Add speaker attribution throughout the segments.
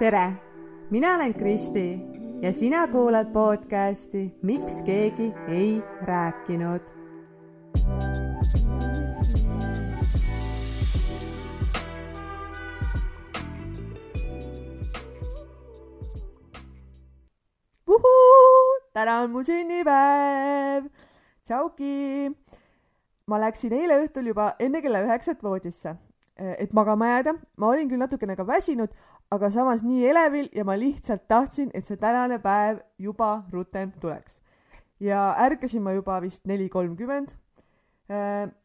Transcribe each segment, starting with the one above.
Speaker 1: tere, mina olen Kristi ja sina kuulad podcasti Miks keegi ei rääkinud. täna on mu sünnipäev. tšauki. ma läksin eile õhtul juba enne kella üheksat voodisse, et magama jääda. ma olin küll natukene ka väsinud, aga samas nii elevil ja ma lihtsalt tahtsin, et see tänane päev juba rutem tuleks. ja ärkasin ma juba vist neli kolmkümmend.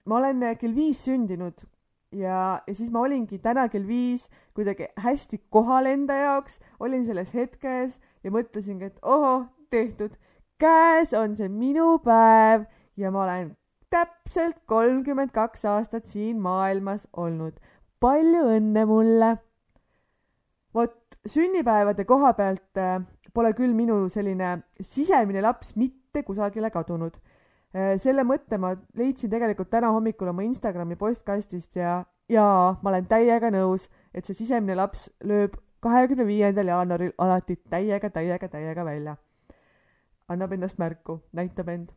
Speaker 1: ma olen kell viis sündinud ja, ja siis ma olingi täna kell viis kuidagi hästi kohal enda jaoks, olin selles hetkes ja mõtlesingi, et ohoh, tehtud, käes on see minu päev ja ma olen täpselt kolmkümmend kaks aastat siin maailmas olnud. palju õnne mulle! Vot sünnipäevade koha pealt äh, pole küll minu selline sisemine laps mitte kusagile kadunud. Äh, selle mõtte ma leidsin tegelikult täna hommikul oma Instagrami postkastist ja, ja ma olen täiega nõus, et see sisemine laps lööb kahekümne viiendal jaanuaril alati täiega, täiega, täiega välja. annab endast märku, näitab end.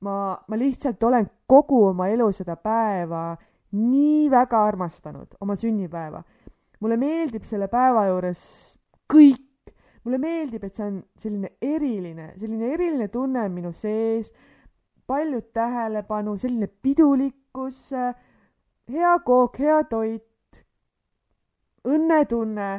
Speaker 1: ma, ma lihtsalt olen kogu oma elu seda päeva nii väga armastanud, oma sünnipäeva mulle meeldib selle päeva juures kõik. mulle meeldib, et see on selline eriline, selline eriline tunne on minu sees, palju tähelepanu, selline pidulikkus, hea kook, hea toit, õnnetunne.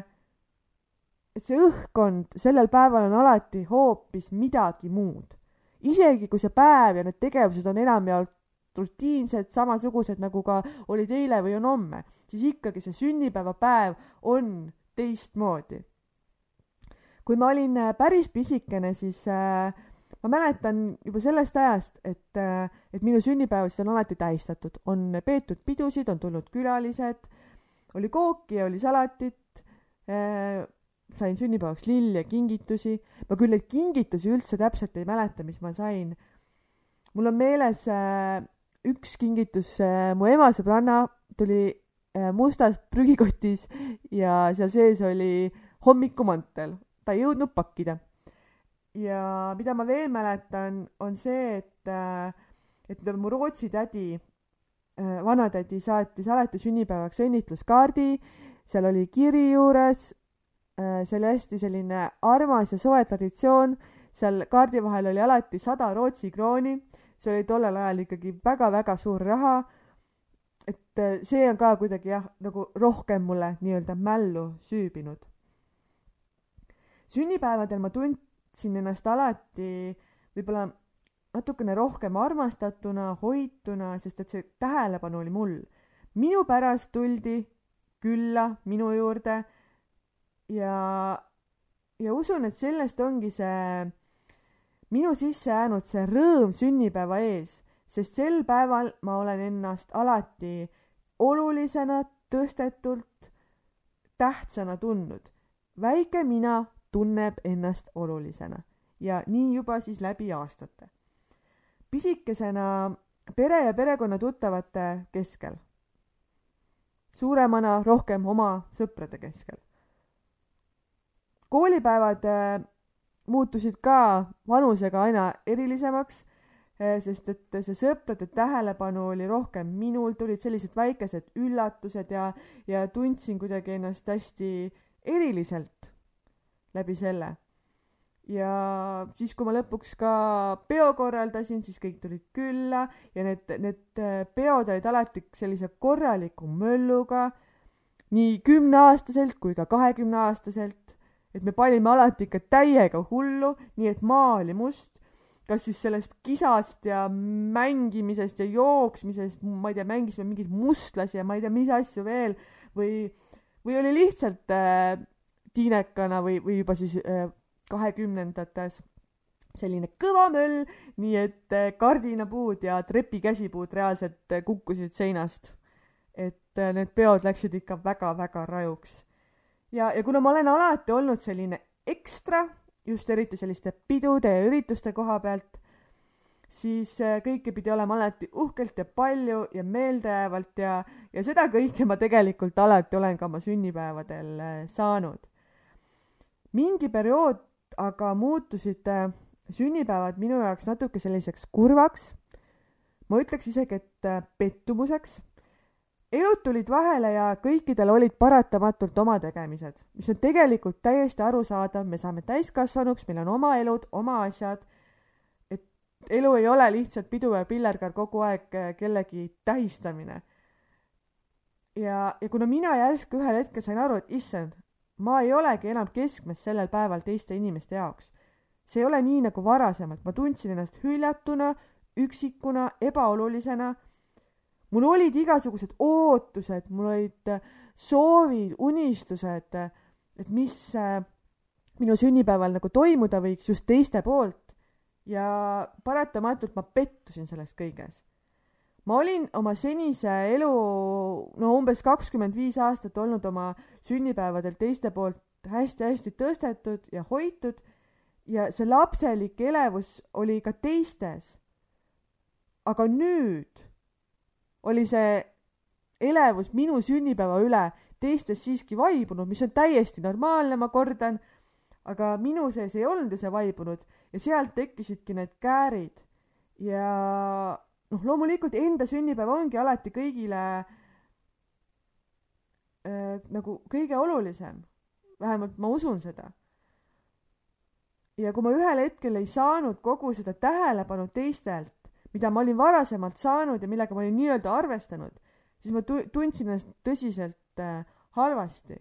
Speaker 1: et see õhkkond sellel päeval on alati hoopis midagi muud. isegi kui see päev ja need tegevused on enamjaolt rutiinsed, samasugused nagu ka olid eile või on homme, siis ikkagi see sünnipäevapäev on teistmoodi. kui ma olin äh, päris pisikene, siis äh, ma mäletan juba sellest ajast, et äh,, et minu sünnipäevasid on alati tähistatud, on peetud pidusid, on tulnud külalised, oli kooki, oli salatit äh,, sain sünnipäevaks lilli ja kingitusi. ma küll neid kingitusi üldse täpselt ei mäleta, mis ma sain. mul on meeles äh, üks kingitus, äh, mu ema sõbranna tuli äh, mustas prügikotis ja seal sees oli hommikumantel, ta ei jõudnud pakkida. ja mida ma veel mäletan, on see, et, äh, et mu Rootsi tädi, vanatädi saatis alati sünnipäevaks õnnitluskaardi, seal oli kiri juures, see oli hästi selline armas ja soe traditsioon, seal kaardi vahel oli alati sada Rootsi krooni see oli tollel ajal ikkagi väga-väga suur raha. et äh, see on ka kuidagi jah, nagu rohkem mulle nii-öelda mällu süübinud. sünnipäevadel ma tundsin ennast alati võib-olla natukene rohkem armastatuna, hoituna, sest et see tähelepanu oli mul. minu pärast tuldi külla minu juurde ja, ja usun, et sellest ongi see minu sisse jäänud see rõõm sünnipäeva ees, sest sel päeval ma olen ennast alati olulisena, tõstetult, tähtsana tundnud. väike mina tunneb ennast olulisena ja nii juba siis läbi aastate. pisikesena pere ja perekonnatuttavate keskel. suuremana rohkem oma sõprade keskel. koolipäevad muutusid ka vanusega aina erilisemaks, eh, sest et see sõprade tähelepanu oli rohkem minul, tulid sellised väikesed üllatused ja, ja tundsin kuidagi ennast hästi eriliselt läbi selle. ja siis, kui ma lõpuks ka peo korraldasin, siis kõik tulid külla ja need, need eh, peod olid alati sellise korraliku mölluga, nii kümneaastaselt kui ka kahekümneaastaselt et me panime alati ikka täiega hullu, nii et maa oli must. kas siis sellest kisast ja mängimisest ja jooksmisest, ma ei tea, mängisime mingeid mustlasi ja ma ei tea, mis asju veel või, või oli lihtsalt äh, tiinekana või, või juba siis äh, kahekümnendates selline kõva möll, nii et äh, kardinapuud ja trepikäsipuud reaalselt äh, kukkusid seinast. et äh, need peod läksid ikka väga-väga rajuks ja, ja kuna ma olen alati olnud selline ekstra, just eriti selliste pidude ja ürituste koha pealt, siis äh, kõike pidi olema alati uhkelt ja palju ja meeldejäävalt ja, ja seda kõike ma tegelikult alati olen ka oma sünnipäevadel äh, saanud. mingi periood aga muutusid äh, sünnipäevad minu jaoks natuke selliseks kurvaks. ma ütleks isegi, et pettumuseks. Elud tulid vahele ja kõikidel olid paratamatult oma tegemised, mis on tegelikult täiesti arusaadav, me saame täiskasvanuks, meil on oma elud, oma asjad. et elu ei ole lihtsalt pidu ja pillerkar kogu aeg äh, kellegi tähistamine. ja, ja kuna mina järsku ühel hetkel sain aru, et issand, ma ei olegi enam keskmes sellel päeval teiste inimeste jaoks. see ei ole nii nagu varasemalt, ma tundsin ennast hüljatuna, üksikuna, ebaolulisena. Mul olid igasugused ootused, mul olid äh, soovid, unistused, et mis äh, minu sünnipäeval nagu toimuda võiks just teiste poolt. ja paratamatult ma pettusin selles kõiges ma olin oma senise elu, no umbes kakskümmend viis aastat olnud oma sünnipäevadel teiste poolt hästi-hästi tõstetud ja hoitud ja see lapselik elevus oli ka teistes. aga nüüd oli see elevus minu sünnipäeva üle teistes siiski vaibunud, mis on täiesti normaalne, ma kordan, aga minu sees ei olnud ju see vaibunud ja sealt tekkisidki need käärid ja noh, loomulikult enda sünnipäev ongi alati kõigile äh, nagu kõige olulisem. vähemalt ma usun seda. ja kui ma ühel hetkel ei saanud kogu seda tähelepanu teistelt, mida ma olin varasemalt saanud ja millega ma olin nii-öelda arvestanud, siis ma tu-, tundsin ennast tõsiselt äh, halvasti.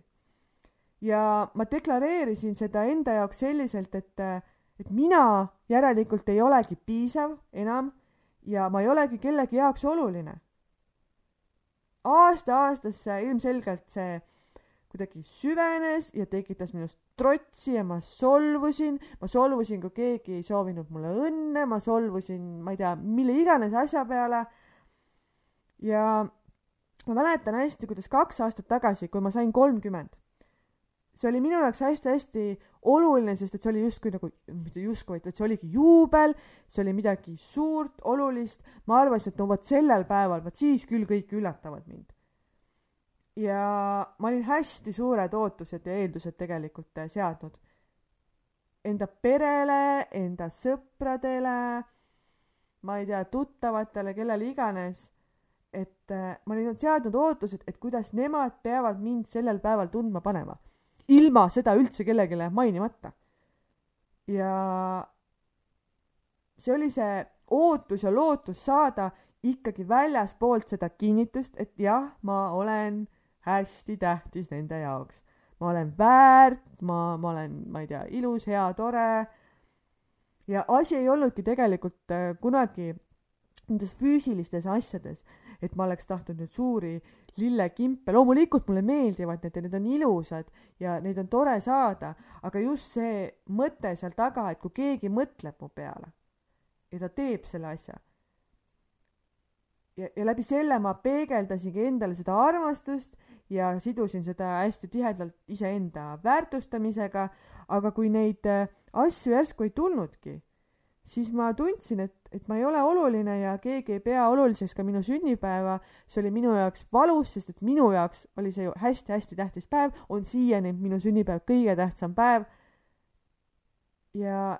Speaker 1: ja ma deklareerisin seda enda jaoks selliselt, et, äh, et mina järelikult ei olegi piisav enam ja ma ei olegi kellegi jaoks oluline. aasta-aastasse ilmselgelt see kuidagi süvenes ja tekitas minust trotsi ja ma solvusin, ma solvusin, kui keegi ei soovinud mulle õnne, ma solvusin, ma ei tea, mille iganes asja peale. ja ma mäletan hästi, kuidas kaks aastat tagasi, kui ma sain kolmkümmend see oli minu jaoks hästi-hästi oluline, sest et see oli justkui nagu, mitte justkui, vaid see oligi juubel, see oli midagi suurt, olulist. ma arvasin, et no vot sellel päeval, vot siis küll kõik üllatavad mind. Ja ma olin hästi suured ootused ja eeldused tegelikult seadnud. Enda perele, enda sõpradele, ma ei tea, tuttavatele, kellele iganes et ma olin seadnud ootused, et kuidas nemad peavad mind sellel päeval tundma panema ilma seda üldse kellelegi mainimata. ja see oli see ootus ja lootus saada ikkagi väljaspoolt seda kinnitust, et jah, ma olen hästi tähtis nende jaoks. ma olen väärt, ma, ma olen, ma ei tea, ilus, hea, tore. ja asi ei olnudki tegelikult äh, kunagi nendes füüsilistes asjades, et ma oleks tahtnud nüüd suuri lillekimpe, loomulikult mulle meeldivad need ja need on ilusad ja neid on tore saada, aga just see mõte seal taga, et kui keegi mõtleb mu peale ja ta teeb selle asja. Ja, ja läbi selle ma peegeldasingi endale seda armastust ja sidusin seda hästi tihedalt iseenda väärtustamisega, aga kui neid äh, asju järsku ei tulnudki, siis ma tundsin, et et ma ei ole oluline ja keegi ei pea oluliseks ka minu sünnipäeva, see oli minu jaoks valus, sest et minu jaoks oli see ju hästi-hästi tähtis päev, on siiani minu sünnipäev kõige tähtsam päev. ja,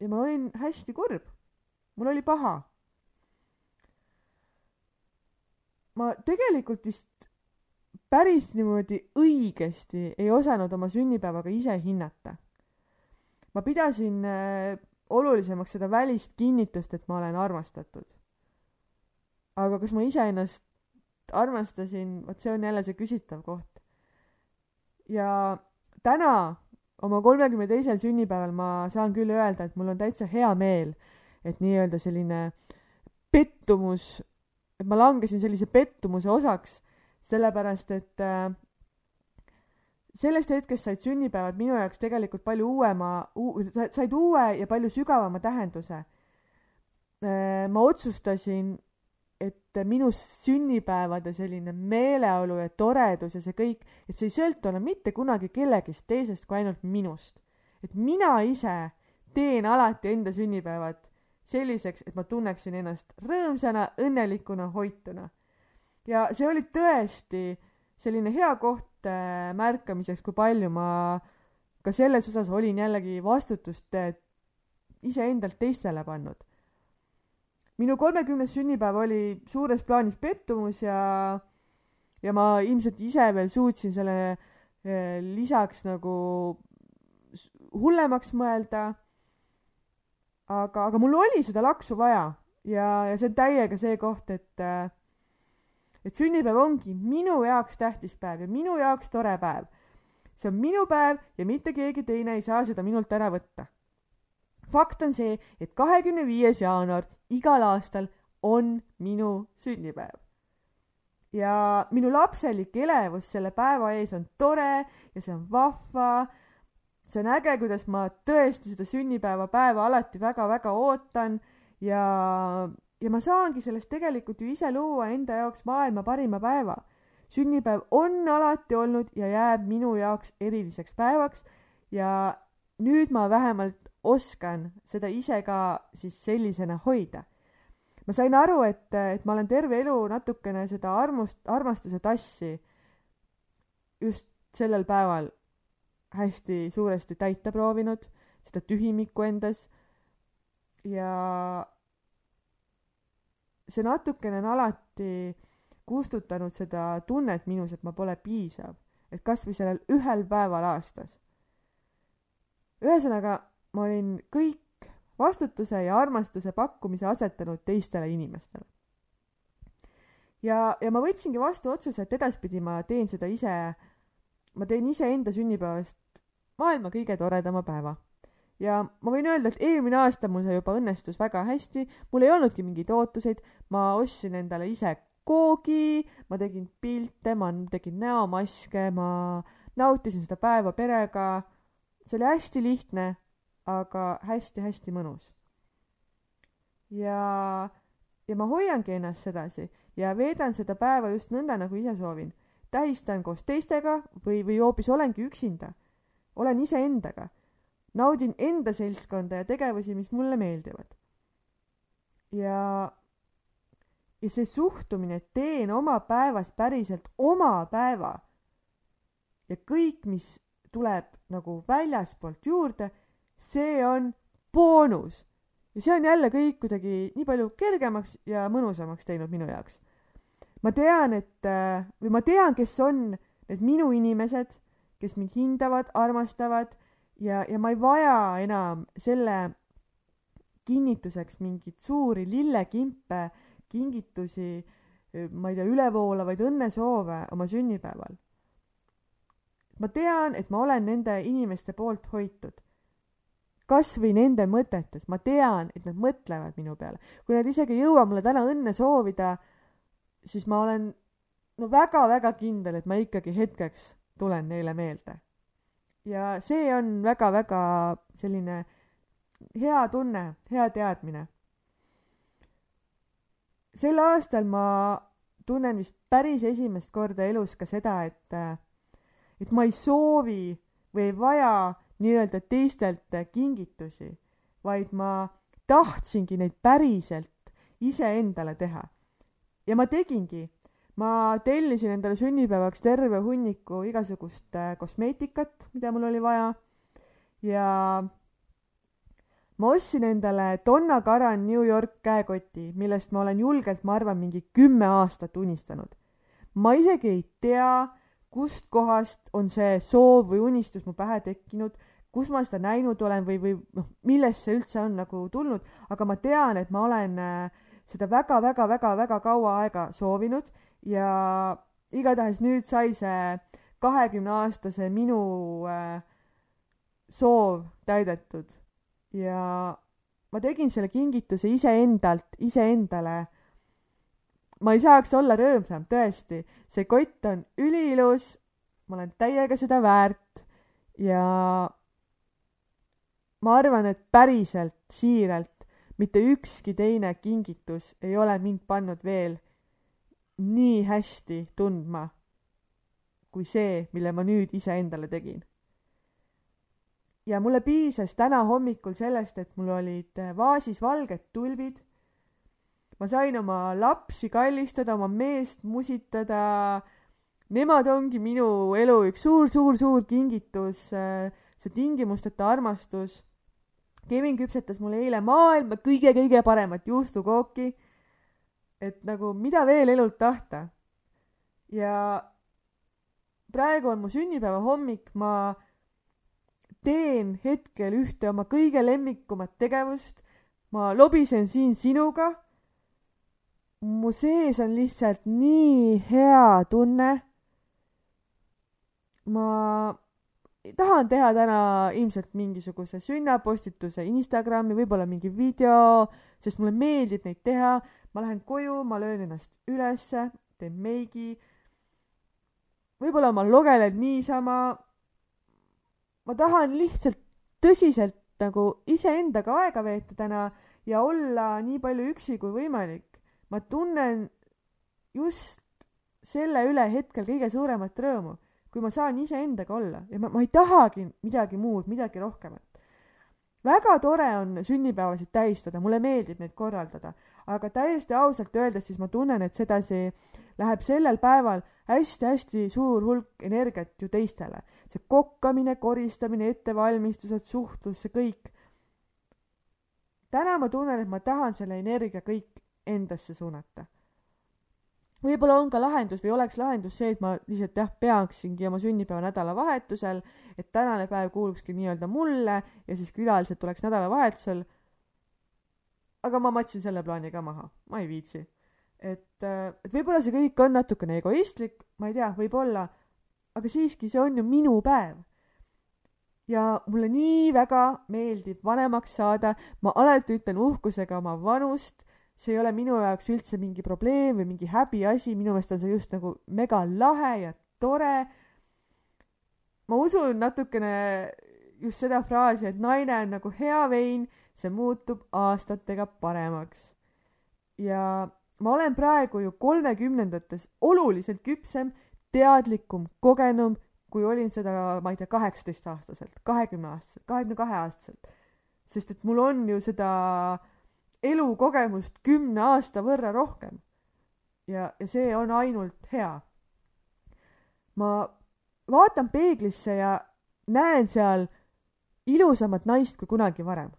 Speaker 1: ja ma olin hästi kurb. mul oli paha. Ma tegelikult vist päris niimoodi õigesti ei osanud oma sünnipäeva ka ise hinnata. ma pidasin äh, olulisemaks seda välist kinnitust, et ma olen armastatud. aga kas ma iseennast armastasin, vot see on jälle see küsitav koht. ja täna, oma kolmekümne teisel sünnipäeval ma saan küll öelda, et mul on täitsa hea meel, et nii-öelda selline pettumus, et ma langesin sellise pettumuse osaks, sellepärast et äh, sellest hetkest said sünnipäevad minu jaoks tegelikult palju uuema, said uue ja palju sügavama tähenduse. Äh, ma otsustasin, et minu sünnipäevade selline meeleolu ja toredus ja see kõik, et see ei sõltu enam mitte kunagi kellegist teisest kui ainult minust. et mina ise teen alati enda sünnipäevad selliseks, et ma tunneksin ennast rõõmsana, õnnelikuna, hoituna. ja see oli tõesti selline hea koht äh, märkamiseks, kui palju ma ka selles osas olin jällegi vastutust iseendalt teistele pannud. minu kolmekümnes sünnipäev oli suures plaanis pettumus ja, ja ma ilmselt ise veel suutsin selle eh, lisaks nagu hullemaks mõelda. Aga, aga mul oli seda laksu vaja ja, ja see on täiega see koht, et, eh, et sünnipäev ongi minu jaoks tähtis päev ja minu jaoks tore päev. see on minu päev ja mitte keegi teine ei saa seda minult ära võtta fakt on see, et kahekümne viies jaanuar igal aastal on minu sünnipäev. ja minu lapselik elevus selle päeva ees on tore ja see on vahva. See on äge, kuidas ma tõesti seda sünnipäevapäeva alati väga-väga ootan ja, ja ma saangi sellest tegelikult ju ise luua enda jaoks maailma parima päeva. sünnipäev on alati olnud ja jääb minu jaoks eriliseks päevaks ja nüüd ma vähemalt oskan seda ise ka siis sellisena hoida. ma sain aru, et, et ma olen terve elu natukene seda armust, armastuse tassi just sellel päeval hästi suuresti täita proovinud, seda tühimikku endas. ja see natukene on alati kustutanud seda tunnet minus, et ma pole piisav, et kasvõi sellel ühel päeval aastas. ühesõnaga ma olin kõik vastutuse ja armastuse pakkumise asetanud teistele inimestele. ja, ja ma võtsingi vastu otsuse, et edaspidi ma teen seda ise, ma teen iseenda sünnipäevast maailma kõige toredama päeva. ja ma võin öelda, et eelmine aasta mul see juba õnnestus väga hästi, mul ei olnudki mingeid ootuseid, ma ostsin endale ise koogi, ma tegin pilte, ma tegin näomaske, ma nautisin seda päeva perega. see oli hästi lihtne aga hästi-hästi mõnus. ja, ja ma hoiangi ennast sedasi ja veedan seda päeva just nõnda, nagu ise soovin. Tähistan koos teistega või, või hoopis olengi üksinda. olen iseendaga. naudin enda seltskonda ja tegevusi, mis mulle meeldivad. ja, ja see suhtumine, et teen oma päevast päriselt oma päeva ja kõik, mis tuleb nagu väljaspoolt juurde see on boonus. ja see on jälle kõik kuidagi nii palju kergemaks ja mõnusamaks teinud minu jaoks. Ma tean, et äh, või ma tean, kes on need minu inimesed, kes mind hindavad, armastavad ja, ja ma ei vaja enam selle kinnituseks mingeid suuri lillekimpe, kingitusi, ma ei tea, ülevoolavaid õnnesoove oma sünnipäeval. ma tean, et ma olen nende inimeste poolt hoitud kas või nende mõtetes, ma tean, et nad mõtlevad minu peale. kui nad isegi ei jõua mulle täna õnne soovida, siis ma olen no väga-väga kindel, et ma ikkagi hetkeks tulen neile meelde. ja see on väga-väga selline hea tunne, hea teadmine. sel aastal ma tunnen vist päris esimest korda elus ka seda, et, et ma ei soovi või ei vaja nii-öelda teistelt kingitusi, vaid ma tahtsingi neid päriselt iseendale teha. Ja ma tegingi. ma tellisin endale sünnipäevaks terve hunniku igasugust äh, kosmeetikat, mida mul oli vaja. ja ma ostsin endale Donna Karan New York käekoti, millest ma olen julgelt, ma arvan, mingi kümme aastat unistanud. ma isegi ei tea, kustkohast on see soov või unistus mu pähe tekkinud kus ma seda näinud olen või, või noh, millest see üldse on nagu tulnud, aga ma tean, et ma olen äh, seda väga-väga-väga-väga kaua aega soovinud ja igatahes nüüd sai see kahekümneaastase minu äh, soov täidetud ja ma tegin selle kingituse iseendalt, iseendale. ma ei saaks olla rõõmsam, tõesti, see kott on üliilus, ma olen täiega seda väärt ja ma arvan, et päriselt, siiralt, mitte ükski teine kingitus ei ole mind pannud veel nii hästi tundma kui see, mille ma nüüd iseendale tegin. ja mulle piisas täna hommikul sellest, et mul olid vaasis valged tulbid. ma sain oma lapsi kallistada, oma meest musitada, nemad ongi minu elu üks suur-suur-suur kingitus, see tingimusteta armastus. Kevin küpsetas mulle eile maailma kõige-kõige paremat juustukooki. et nagu mida veel elult tahta. ja praegu on mu sünnipäeva hommik, ma teen hetkel ühte oma kõige lemmikumat tegevust. ma lobisen siin sinuga. mu sees on lihtsalt nii hea tunne ma tahan teha täna ilmselt mingisuguse sünnapostituse Instagrami, võib-olla mingi video, sest mulle meeldib neid teha. ma lähen koju, ma löön ennast ülesse, teen meigi. võib-olla ma logelen niisama. ma tahan lihtsalt tõsiselt nagu iseendaga aega veeta täna ja olla nii palju üksi kui võimalik. ma tunnen just selle üle hetkel kõige suuremat rõõmu kui ma saan iseendaga olla ja ma, ma ei tahagi midagi muud, midagi rohkemat. väga tore on sünnipäevasid tähistada, mulle meeldib neid korraldada, aga täiesti ausalt öeldes siis ma tunnen, et sedasi läheb sellel päeval hästi-hästi suur hulk energiat ju teistele. see kokkamine, koristamine, ettevalmistused, suhtlus, see kõik. täna ma tunnen, et ma tahan selle energia kõik endasse suunata võib-olla on ka lahendus või oleks lahendus see, et ma lihtsalt jah, peaksingi oma sünnipäeva nädalavahetusel, et tänane päev kuulukski nii-öelda mulle ja siis külalised tuleks nädalavahetusel. aga ma matsin selle plaani ka maha, ma ei viitsi. et, äh, et võib-olla see kõik on natukene egoistlik, ma ei tea, võib-olla, aga siiski, see on ju minu päev. ja mulle nii väga meeldib vanemaks saada, ma alati ütlen uhkusega oma vanust see ei ole minu jaoks üldse mingi probleem või mingi häbiasi, minu meelest on see just nagu mega lahe ja tore. ma usun natukene just seda fraasi, et naine on nagu hea vein, see muutub aastatega paremaks. ja ma olen praegu ju kolmekümnendates oluliselt küpsem, teadlikum, kogenum, kui olin seda, ma ei tea, kaheksateistaastaselt, kahekümne aastaselt, kahekümne kahe aastaselt. sest et mul on ju seda äh, elukogemust kümne aasta võrra rohkem. ja, ja see on ainult hea. ma vaatan peeglisse ja näen seal ilusamat naist kui kunagi varem.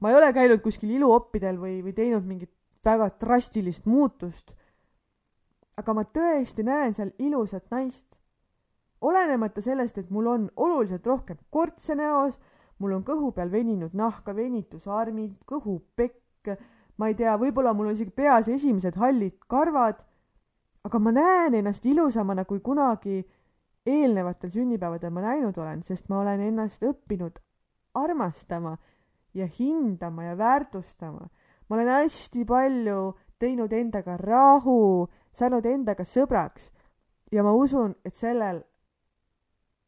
Speaker 1: ma ei ole käinud kuskil iluoppidel või, või teinud mingit väga drastilist muutust. aga ma tõesti näen seal ilusat naist. olenemata sellest, et mul on oluliselt rohkem kortse näos mul on kõhu peal veninud nahka, venitusarmid, kõhupekk, ma ei tea, võib-olla mul on isegi peas esimesed hallid karvad, aga ma näen ennast ilusamana kui kunagi eelnevatel sünnipäevadel ma näinud olen, sest ma olen ennast õppinud armastama ja hindama ja väärtustama. ma olen hästi palju teinud endaga rahu, saanud endaga sõbraks. Ja ma usun, et sellel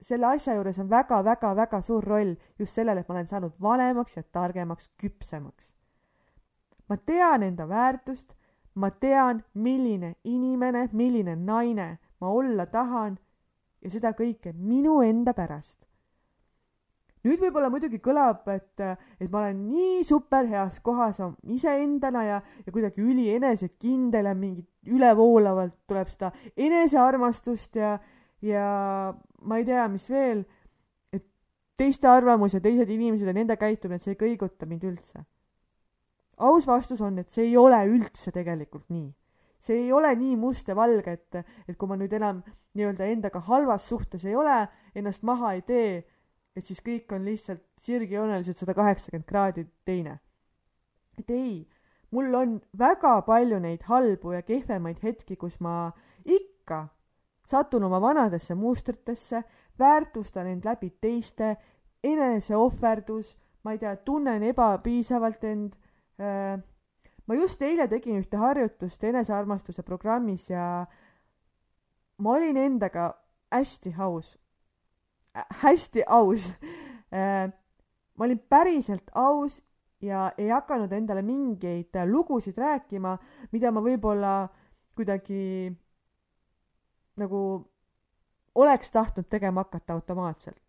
Speaker 1: selle asja juures on väga-väga-väga suur roll just sellel, et ma olen saanud vanemaks ja targemaks, küpsemaks. ma tean enda väärtust, ma tean, milline inimene, milline naine ma olla tahan ja seda kõike minu enda pärast. nüüd võib-olla muidugi kõlab, et, et ma olen nii superheas kohas iseendana ja, ja kuidagi ülienesekindel ja mingi ülevoolavalt tuleb seda enesearmastust ja, ja ma ei tea, mis veel, et teiste arvamus ja teised inimesed ja nende käitumine, see ei kõiguta mind üldse. aus vastus on, et see ei ole üldse tegelikult nii. see ei ole nii must ja valge, et, et kui ma nüüd enam nii-öelda endaga halvas suhtes ei ole, ennast maha ei tee, et siis kõik on lihtsalt sirgjooneliselt sada kaheksakümmend kraadi teine. et ei, mul on väga palju neid halbu ja kehvemaid hetki, kus ma ikka satun oma vanadesse mustritesse, väärtustan end läbi teiste, eneseohverdus, ma ei tea, tunnen ebapiisavalt end. Äh, ma just eile tegin ühte harjutust enesearmastuse programmis ja ma olin endaga hästi aus, äh, hästi aus. Äh, ma olin päriselt aus ja ei hakanud endale mingeid lugusid rääkima, mida ma võib-olla kuidagi nagu oleks tahtnud tegema hakata automaatselt.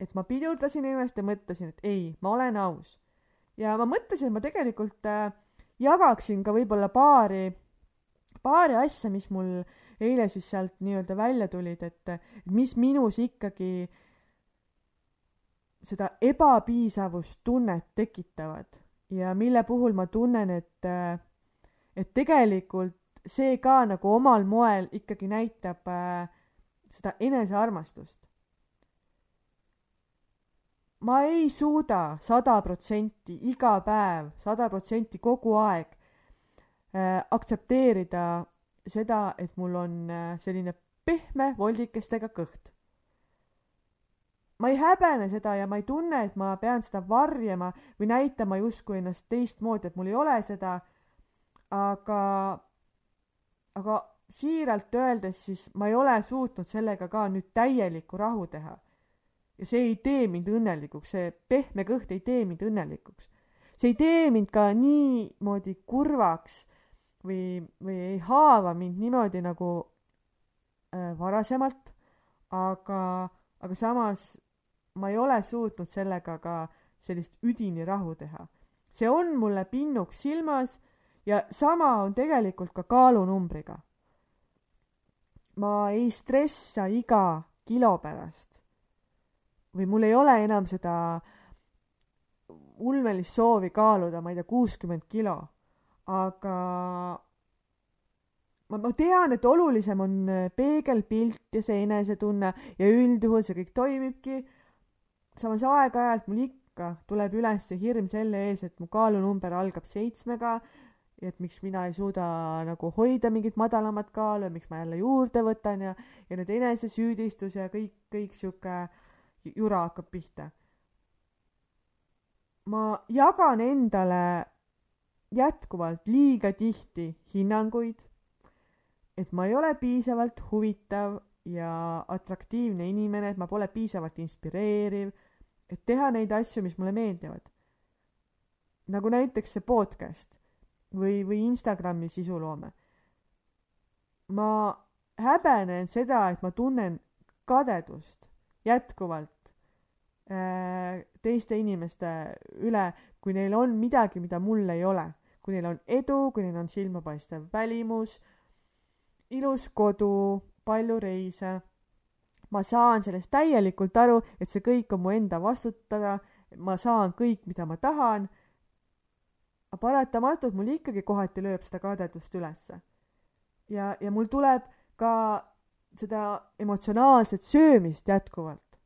Speaker 1: et ma pidurdasin ennast ja mõtlesin, et ei, ma olen aus. ja ma mõtlesin, et ma tegelikult äh, jagaksin ka võib-olla paari, paari asja, mis mul eile siis sealt nii-öelda välja tulid, et, mis minus ikkagi seda ebapiisavustunnet tekitavad ja mille puhul ma tunnen, et, et tegelikult see ka nagu omal moel ikkagi näitab äh, seda enesearmastust. ma ei suuda sada protsenti iga päev, sada protsenti kogu aeg äh, aktsepteerida seda, et mul on äh, selline pehme voldikestega kõht. ma ei häbene seda ja ma ei tunne, et ma pean seda varjama või näitama justkui ennast teistmoodi, et mul ei ole seda, aga, aga siiralt öeldes siis ma ei ole suutnud sellega ka nüüd täielikku rahu teha. ja see ei tee mind õnnelikuks, see pehme kõht ei tee mind õnnelikuks. see ei tee mind ka niimoodi kurvaks või, või ei haava mind niimoodi nagu äh, varasemalt, aga, aga samas ma ei ole suutnud sellega ka sellist üdini rahu teha. see on mulle pinnuks silmas ja sama on tegelikult ka kaalunumbriga. ma ei stressa iga kilo pärast. või mul ei ole enam seda ulmelist soovi kaaluda, ma ei tea, kuuskümmend kilo aga ma, ma tean, et olulisem on peegelpilt ja see enesetunne ja üldjuhul see kõik toimibki. samas aeg-ajalt mul ikka tuleb üles hirm selle ees, et mu kaalunumber algab seitsmega et miks mina ei suuda nagu hoida mingit madalamat kaalu ja miks ma jälle juurde võtan ja, ja need enesesüüdistus ja kõik, kõik sihuke jura hakkab pihta. ma jagan endale jätkuvalt liiga tihti hinnanguid, et ma ei ole piisavalt huvitav ja atraktiivne inimene, et ma pole piisavalt inspireeriv, et teha neid asju, mis mulle meeldivad. nagu näiteks see podcast või, või Instagrami sisuloome. ma häbenen seda, et ma tunnen kadedust jätkuvalt äh, teiste inimeste üle, kui neil on midagi, mida mul ei ole, kui neil on edu, kui neil on silmapaistev välimus, ilus kodu, palju reise. ma saan sellest täielikult aru, et see kõik on mu enda vastutada, ma saan kõik, mida ma tahan. Aga paratamatult mul ikkagi kohati lööb seda kadedust ülesse. ja, ja mul tuleb ka seda emotsionaalset söömist jätkuvalt.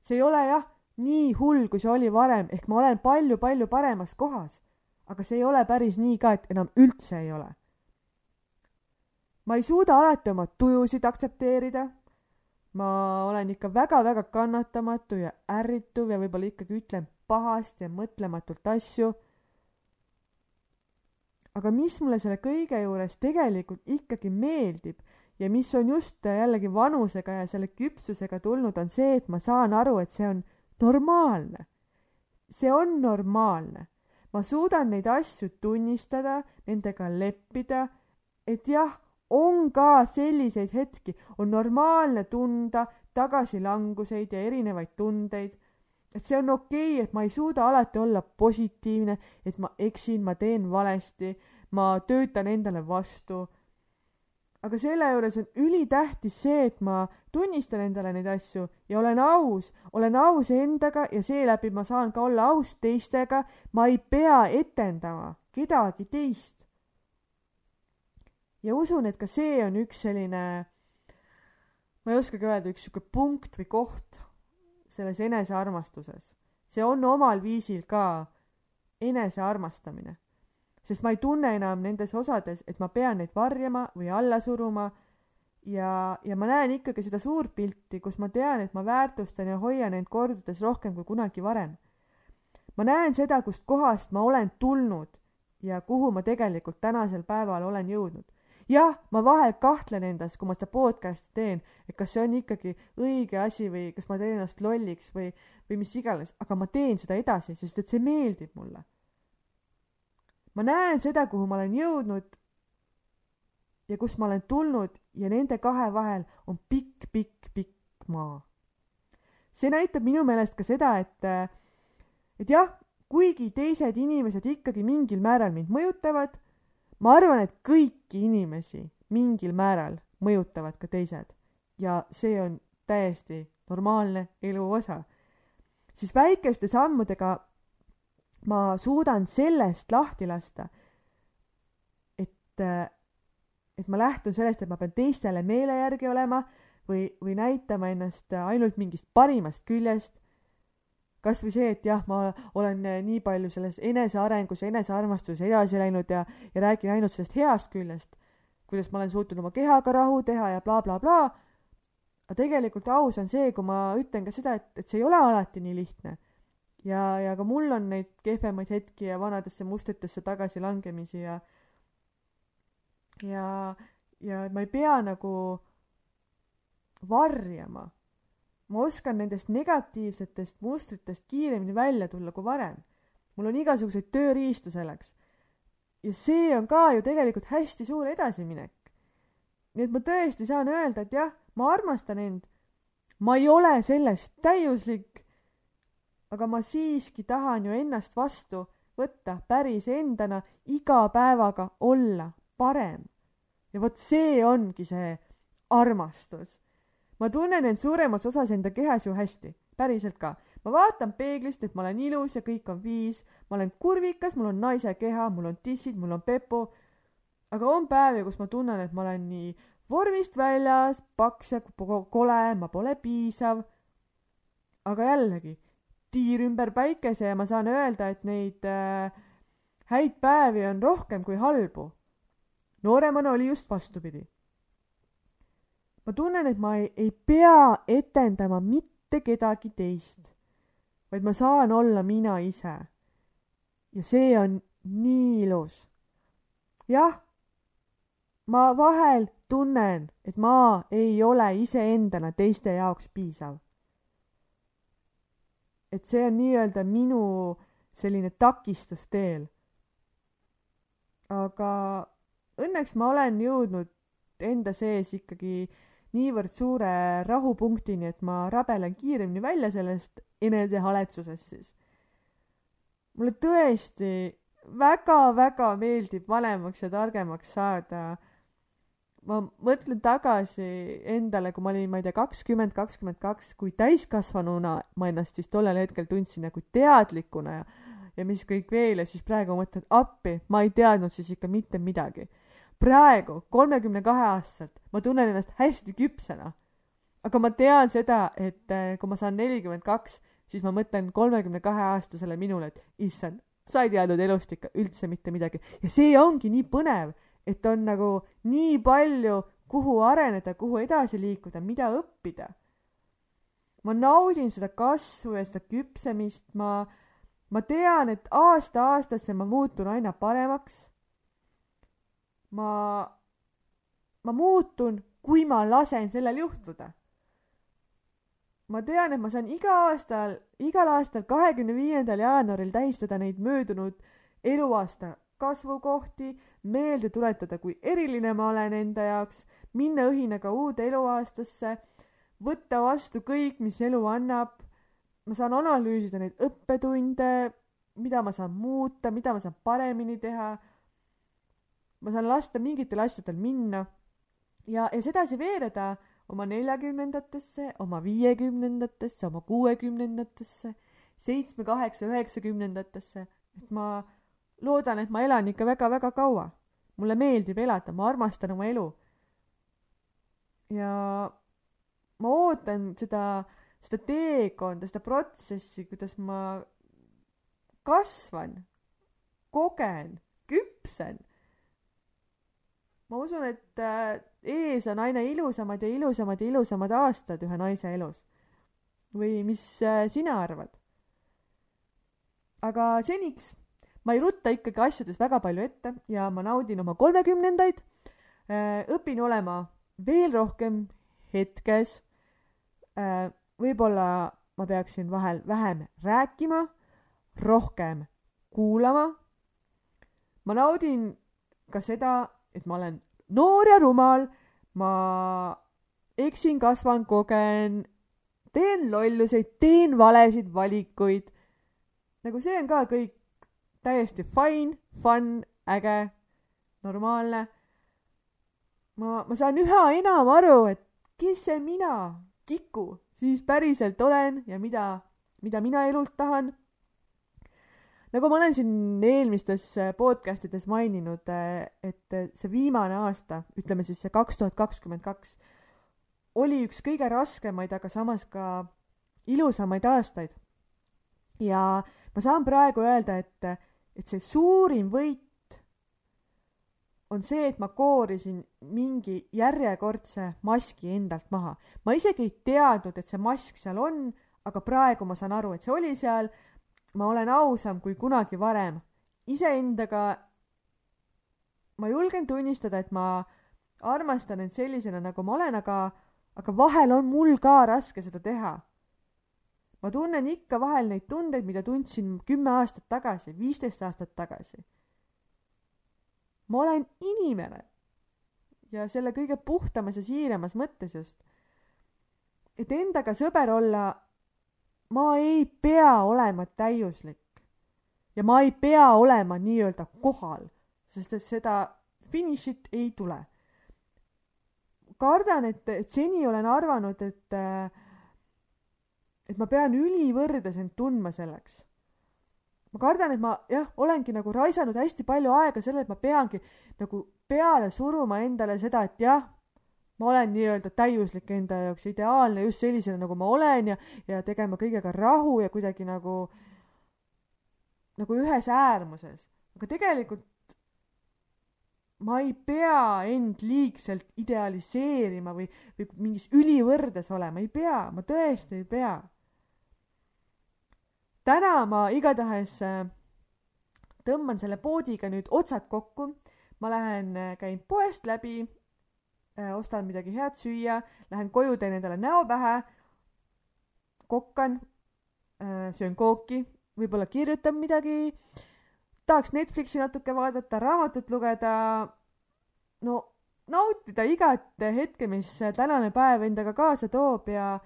Speaker 1: see ei ole jah nii hull, kui see oli varem, ehk ma olen palju-palju paremas kohas. aga see ei ole päris nii ka, et enam üldse ei ole. ma ei suuda alati oma tujusid aktsepteerida. ma olen ikka väga-väga kannatamatu ja ärrituv ja võib-olla ikkagi ütlen pahasti ja mõtlematult asju. Aga mis mulle selle kõige juures tegelikult ikkagi meeldib ja mis on just jällegi vanusega ja selle küpsusega tulnud, on see, et ma saan aru, et see on normaalne. see on normaalne. ma suudan neid asju tunnistada, nendega leppida, et jah, on ka selliseid hetki, on normaalne tunda tagasilanguseid ja erinevaid tundeid, et see on okei okay,, et ma ei suuda alati olla positiivne, et ma eksin, ma teen valesti, ma töötan endale vastu aga selle juures on ülitähtis see, et ma tunnistan endale neid asju ja olen aus, olen aus endaga ja seeläbi ma saan ka olla aus teistega. ma ei pea etendama kedagi teist. ja usun, et ka see on üks selline, ma ei oskagi öelda, üks sihuke punkt või koht selles enesearmastuses. see on omal viisil ka enesearmastamine sest ma ei tunne enam nendes osades, et ma pean neid varjama või alla suruma ja, ja ma näen ikkagi seda suurt pilti, kus ma tean, et ma väärtustan ja hoian end kordades rohkem kui kunagi varem. ma näen seda, kust kohast ma olen tulnud ja kuhu ma tegelikult tänasel päeval olen jõudnud. Jah, ma vahel kahtlen endas, kui ma seda podcast'i teen, et kas see on ikkagi õige asi või kas ma teen ennast lolliks või, või mis iganes, aga ma teen seda edasi, sest et see meeldib mulle ma näen seda, kuhu ma olen jõudnud ja kust ma olen tulnud ja nende kahe vahel on pikk, pikk, pikk maa. see näitab minu meelest ka seda, et, et jah, kuigi teised inimesed ikkagi mingil määral mind mõjutavad, ma arvan, et kõiki inimesi mingil määral mõjutavad ka teised ja see on täiesti normaalne elu osa, siis väikeste sammudega ma suudan sellest lahti lasta, et, et ma lähtun sellest, et ma pean teistele meele järgi olema või, või näitama ennast ainult mingist parimast küljest kas või see, et jah, ma olen nii palju selles enesearengus ja enesearmastuses edasi läinud ja, ja räägin ainult sellest heast küljest, kuidas ma olen suutnud oma kehaga rahu teha ja blablabla bla, bla. aga tegelikult aus on see, kui ma ütlen ka seda, et, et see ei ole alati nii lihtne. ja, ja ka mul on neid kehvemaid hetki ja vanadesse mustritesse tagasilangemisi ja ja, ja ma ei pea nagu varjama ma oskan nendest negatiivsetest mustritest kiiremini välja tulla kui varem. mul on igasuguseid tööriistu selleks. ja see on ka ju tegelikult hästi suur edasiminek. nii et ma tõesti saan öelda, et jah, ma armastan end. ma ei ole sellest täiuslik. aga ma siiski tahan ju ennast vastu võtta päris endana, iga päevaga olla parem. ja vot see ongi see armastus ma tunnen end suuremas osas enda kehas ju hästi, päriselt ka. ma vaatan peeglist, et ma olen ilus ja kõik on viis, ma olen kurvikas, mul on naise keha, mul on tissid, mul on pepu. aga on päevi, kus ma tunnen, et ma olen nii vormist väljas, paks ja kole, ma pole piisav. aga jällegi, tiir ümber päikese ja ma saan öelda, et neid äh, häid päevi on rohkem kui halbu. nooremana oli just vastupidi ma tunnen, et ma ei, ei pea etendama mitte kedagi teist, vaid ma saan olla mina ise. ja see on nii ilus. jah, ma vahel tunnen, et ma ei ole iseendana teiste jaoks piisav. et see on nii-öelda minu selline takistus teel. aga õnneks ma olen jõudnud enda sees ikkagi äh, niivõrd suure rahupunktini, et ma rabelen kiiremini välja sellest enesehaletsusest siis. mulle tõesti väga-väga meeldib vanemaks ja targemaks saada. ma mõtlen tagasi endale, kui ma olin, ma ei tea, kakskümmend, kakskümmend kaks, kui täiskasvanuna ma ennast siis tollel hetkel tundsin nagu teadlikuna ja ja mis kõik veel ja siis praegu mõtlen, appi, ma ei teadnud siis ikka mitte midagi praegu, kolmekümne kahe aastaselt, ma tunnen ennast hästi küpsena. aga ma tean seda, et eh, kui ma saan nelikümmend kaks, siis ma mõtlen kolmekümne kahe aastasele minule, et issand, sa ei teadnud elust ikka üldse mitte midagi ja see ongi nii põnev, et on nagu nii palju, kuhu areneda, kuhu edasi liikuda, mida õppida. ma naudin seda kasvu ja seda küpsemist, ma, ma tean, et aasta-aastasse ma muutun aina paremaks ma, ma muutun, kui ma lasen sellel juhtuda. ma tean, et ma saan iga aastal, igal aastal kahekümne viiendal jaanuaril tähistada neid möödunud eluaasta kasvukohti, meelde tuletada, kui eriline ma olen enda jaoks, minna õhinaga uude eluaastasse, võtta vastu kõik, mis elu annab. ma saan analüüsida neid õppetunde, mida ma saan muuta, mida ma saan paremini teha ma saan lasta mingitel asjadel minna ja, ja sedasi veereda oma neljakümnendatesse, oma viiekümnendatesse, oma kuuekümnendatesse, seitsme, kaheksa, üheksakümnendatesse, et ma loodan, et ma elan ikka väga-väga kaua. mulle meeldib elada, ma armastan oma elu. ja ma ootan seda, seda teekonda, seda protsessi, kuidas ma kasvan, kogen, küpsen ma usun, et äh, ees on aina ilusamad ja ilusamad ja ilusamad aastad ühe naise elus. või mis äh, sina arvad? aga seniks ma ei rutta ikkagi asjades väga palju ette ja ma naudin oma kolmekümnendaid, äh, õpin olema veel rohkem hetkes. võib-olla ma peaksin vahel vähem rääkima, rohkem kuulama. ma naudin ka seda, et ma olen noor ja rumal, ma eksin, kasvan, kogen, teen lolluseid, teen valesid valikuid. nagu see on ka kõik täiesti fine, fun, äge, normaalne. ma, ma saan üha enam aru, et kes see mina, Kiku, siis päriselt olen ja mida, mida mina elult tahan. Nagu ma olen siin eelmistes podcast ides maininud, et see viimane aasta, ütleme siis see kaks tuhat kakskümmend kaks, oli üks kõige raskemaid, aga samas ka ilusamaid aastaid. ja ma saan praegu öelda, et, et see suurim võit on see, et ma koorisin mingi järjekordse maski endalt maha. ma isegi ei teadnud, et see mask seal on, aga praegu ma saan aru, et see oli seal. Ma olen ausam kui kunagi varem. iseendaga ma julgen tunnistada, et ma armastan end sellisena, nagu ma olen, aga, aga vahel on mul ka raske seda teha. ma tunnen ikka vahel neid tundeid, mida tundsin kümme aastat tagasi, viisteist aastat tagasi ma olen inimene. ja selle kõige puhtamas ja siiramas mõttes just. et endaga sõber olla, ma ei pea olema täiuslik. ja ma ei pea olema nii-öelda kohal, sest et seda finišit ei tule. kardan, et, et seni olen arvanud, et et ma pean ülivõrdes end tundma selleks ma kardan, et ma jah, olengi nagu raisanud hästi palju aega sellele, et ma peangi nagu peale suruma endale seda, et jah, ma olen nii-öelda täiuslik enda jaoks, ideaalne just sellisena, nagu ma olen ja, ja tegema kõigega rahu ja kuidagi nagu, nagu ühes äärmuses. aga tegelikult ma ei pea end liigselt idealiseerima või, või mingis ülivõrdes olema, ei pea, ma tõesti ei pea täna ma igatahes äh, tõmban selle poodiga nüüd otsad kokku. ma lähen, äh, käin poest läbi, ostan midagi head süüa, lähen koju, teen endale näo pähe, kokkan, söön kooki, võib-olla kirjutan midagi, tahaks Netflixi natuke vaadata, raamatut lugeda, no nautida igat hetke, mis tänane päev endaga kaasa toob ja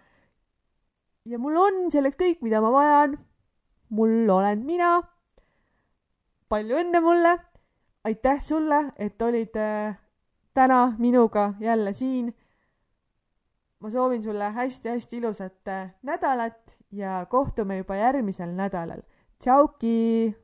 Speaker 1: ja mul on selleks kõik, mida ma vajan mul olen mina. palju õnne mulle. aitäh sulle, et olid äh, täna minuga jälle siin. ma soovin sulle hästi-hästi ilusat äh, nädalat ja kohtume juba järgmisel nädalal. tšauki